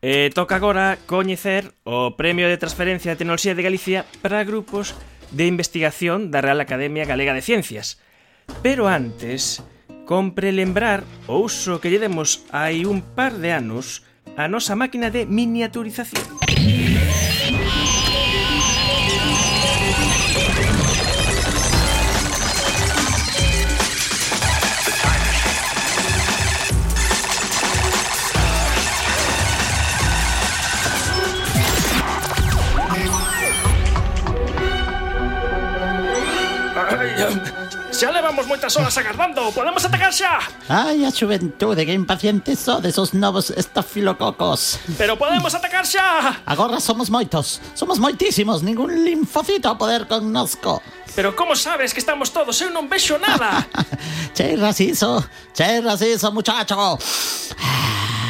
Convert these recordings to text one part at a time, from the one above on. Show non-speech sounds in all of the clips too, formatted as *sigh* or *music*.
E toca agora coñecer o Premio de Transferencia de Tecnoloxía de Galicia para grupos de investigación da Real Academia Galega de Ciencias. Pero antes, compre lembrar o uso que lle demos hai un par de anos a nosa máquina de miniaturización. Xa levamos moitas horas agardando, podemos atacar xa Ai, a xuventude, ¿eh? que impacientes sodes os novos estafilococos. Pero podemos atacar xa Agora somos moitos, somos moitísimos, ningún linfocito a poder connosco Pero como sabes que estamos todos, eu non vexo nada? *laughs* Che raciso, che raciso, muchacho.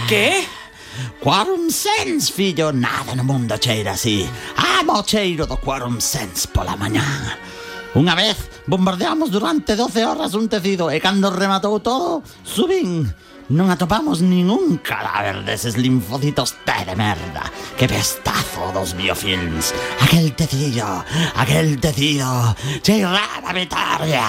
Que? Quorum Sense, fillo, nada no mundo cheira así. Amo o cheiro do Quorum Sense pola mañá. Unha vez bombardeamos durante 12 horas un tecido e cando rematou todo, subín. Non atopamos ningún cadáver deses linfocitos T de merda. Que pestazo dos biofilms. Aquel tecido, aquel tecido, cheirada vitoria.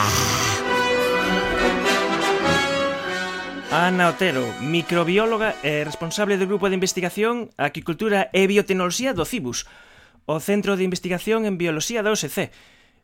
Ana Otero, microbióloga e responsable do Grupo de Investigación Aquicultura e Biotecnoloxía do CIBUS, o Centro de Investigación en Bioloxía da OSC.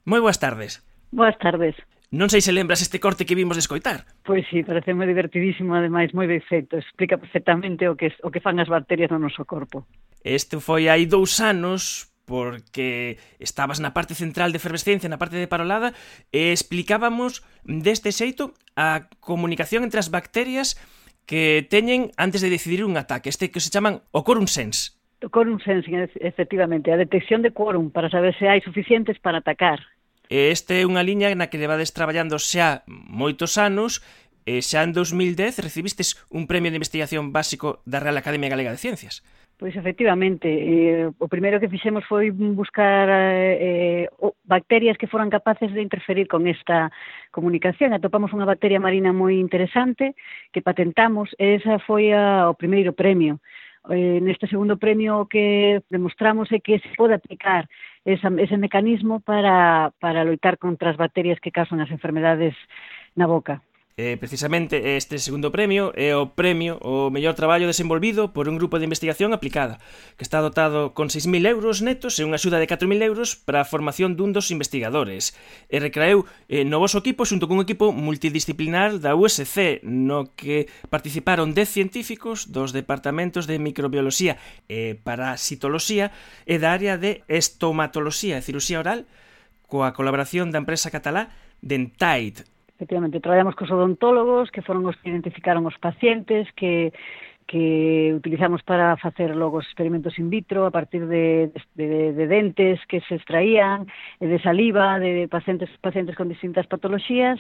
Moi boas tardes. Boas tardes. Non sei se lembras este corte que vimos de escoitar. Pois sí, parece moi divertidísimo, ademais moi ben feito. Explica perfectamente o que, o que fan as bacterias no noso corpo. Este foi hai dous anos, porque estabas na parte central de efervescencia, na parte de parolada, e explicábamos deste xeito a comunicación entre as bacterias que teñen antes de decidir un ataque, este que se chaman o quorum sense. O quorum sensing, efectivamente, a detección de quórum para saber se hai suficientes para atacar. E este é unha liña na que levades traballando xa moitos anos, e xa en 2010 recibistes un premio de investigación básico da Real Academia Galega de Ciencias. Pois efectivamente, eh, o primeiro que fixemos foi buscar eh, eh bacterias que foran capaces de interferir con esta comunicación. Atopamos unha bacteria marina moi interesante que patentamos e esa foi a, o primeiro premio. Eh, neste segundo premio o que demostramos é que se pode aplicar esa, ese mecanismo para, para loitar contra as bacterias que causan as enfermedades na boca. Eh, precisamente este segundo premio é o premio o mellor traballo desenvolvido por un grupo de investigación aplicada, que está dotado con 6.000 euros netos e unha axuda de 4.000 euros para a formación dun dos investigadores. E recreou eh, no vosso equipo xunto cun equipo multidisciplinar da USC, no que participaron 10 científicos dos departamentos de microbioloxía e parasitoloxía e da área de estomatoloxía e cirurxía oral coa colaboración da empresa catalá Dentite, Efectivamente, traballamos cos odontólogos, que foron os que identificaron os pacientes, que que utilizamos para facer logo os experimentos in vitro a partir de, de, de dentes que se extraían, de saliva, de pacientes pacientes con distintas patoloxías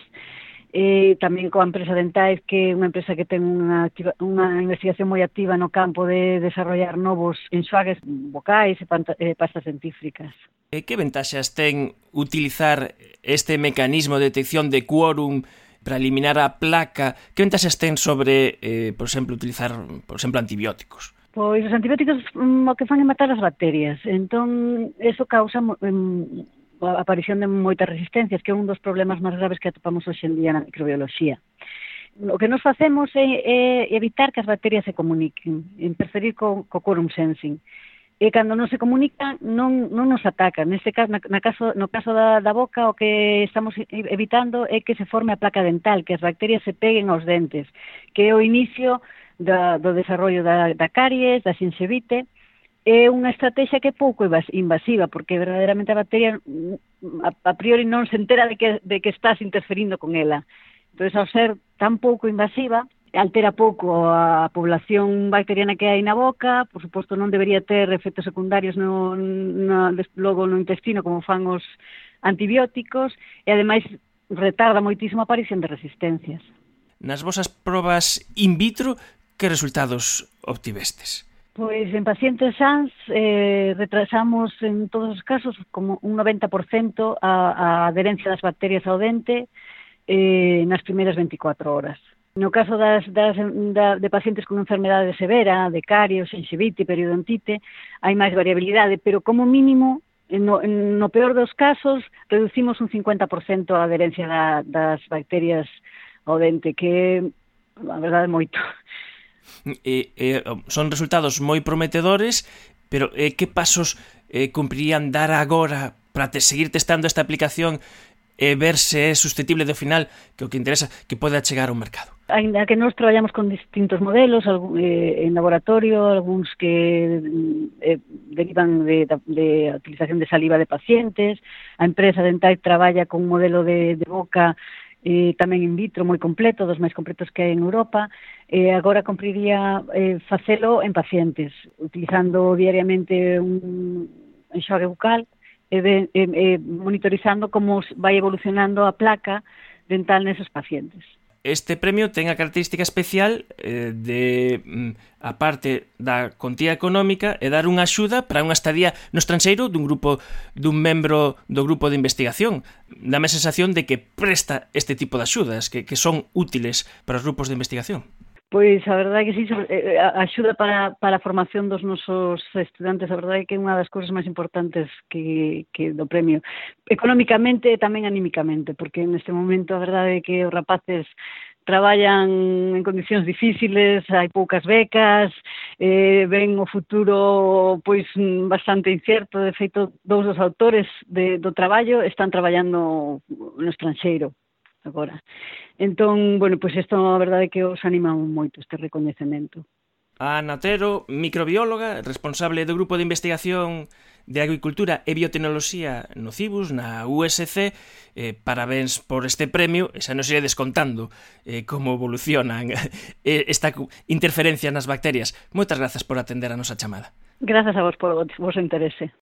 eh, tamén coa empresa Dentais, que é unha empresa que ten unha, activa, unha investigación moi activa no campo de desarrollar novos enxuagues vocais e panta, eh, pastas dentífricas. E que ventaxas ten utilizar este mecanismo de detección de quórum para eliminar a placa? Que ventaxas ten sobre, eh, por exemplo, utilizar, por exemplo, antibióticos? Pois os antibióticos mm, o que fan é matar as bacterias. Entón, eso causa mm, a aparición de moitas resistencias, que é un dos problemas máis graves que atopamos hoxe en día na microbioloxía. O que nos facemos é, é evitar que as bacterias se comuniquen, interferir co, co quorum sensing. E cando non se comunican, non, non nos atacan. Neste caso, na, na caso, no caso da, da boca, o que estamos evitando é que se forme a placa dental, que as bacterias se peguen aos dentes, que é o inicio da, do desarrollo da, da caries, da sinxevite, é unha estrategia que é pouco invasiva, porque verdadeiramente a bacteria mm, a, a priori non se entera de que, de que estás interferindo con ela. Entón, ao ser tan pouco invasiva, altera pouco a población bacteriana que hai na boca, por suposto non debería ter efectos secundarios no, no, logo no intestino como fan os antibióticos, e ademais retarda moitísimo a aparición de resistencias. Nas vosas probas in vitro, que resultados obtivestes? Pois en pacientes SANS eh, retrasamos en todos os casos como un 90% a, a adherencia das bacterias ao dente eh, nas primeiras 24 horas. No caso das, das, da, de pacientes con enfermedade severa, de caries, xengivite, periodontite, hai máis variabilidade, pero como mínimo, no, no peor dos casos, reducimos un 50% a adherencia da, das bacterias ao dente, que, a verdade, moito e, e um, son resultados moi prometedores, pero eh, que pasos eh, cumprirían dar agora para te seguir testando esta aplicación e ver se é susceptible de final que o que interesa que poda chegar ao mercado. Ainda que nós traballamos con distintos modelos eh, en laboratorio, algúns que eh, derivan de, de de utilización de saliva de pacientes, a empresa Dentai traballa con un modelo de, de boca eh, tamén in vitro moi completo, dos máis completos que hai en Europa, eh, agora cumpriría eh, facelo en pacientes, utilizando diariamente un enxogue bucal e, eh, eh, eh, monitorizando como vai evolucionando a placa dental neses pacientes. Este premio ten a característica especial eh, de, mm, a parte da contía económica, e dar unha axuda para unha estadía no estranxeiro dun grupo dun membro do grupo de investigación. Dame a sensación de que presta este tipo de axudas, que, que son útiles para os grupos de investigación. Pois a verdade que sí, eh, eh, axuda para, para a formación dos nosos estudantes, a verdade que é unha das cousas máis importantes que, que do premio. Económicamente e tamén anímicamente, porque neste momento a verdade é que os rapaces traballan en condicións difíciles, hai poucas becas, eh, ven o futuro pois bastante incierto, de feito dous dos autores de, do traballo están traballando no estranxeiro, agora. Entón, bueno, pois isto a verdade é que os anima moito este recoñecemento. A Ana microbióloga, responsable do Grupo de Investigación de Agricultura e Biotecnoloxía no CIBUS, na USC. Eh, parabéns por este premio, e xa nos iré descontando eh, como evolucionan *laughs* eh, esta interferencia nas bacterias. Moitas grazas por atender a nosa chamada. Grazas a vos por vos interese.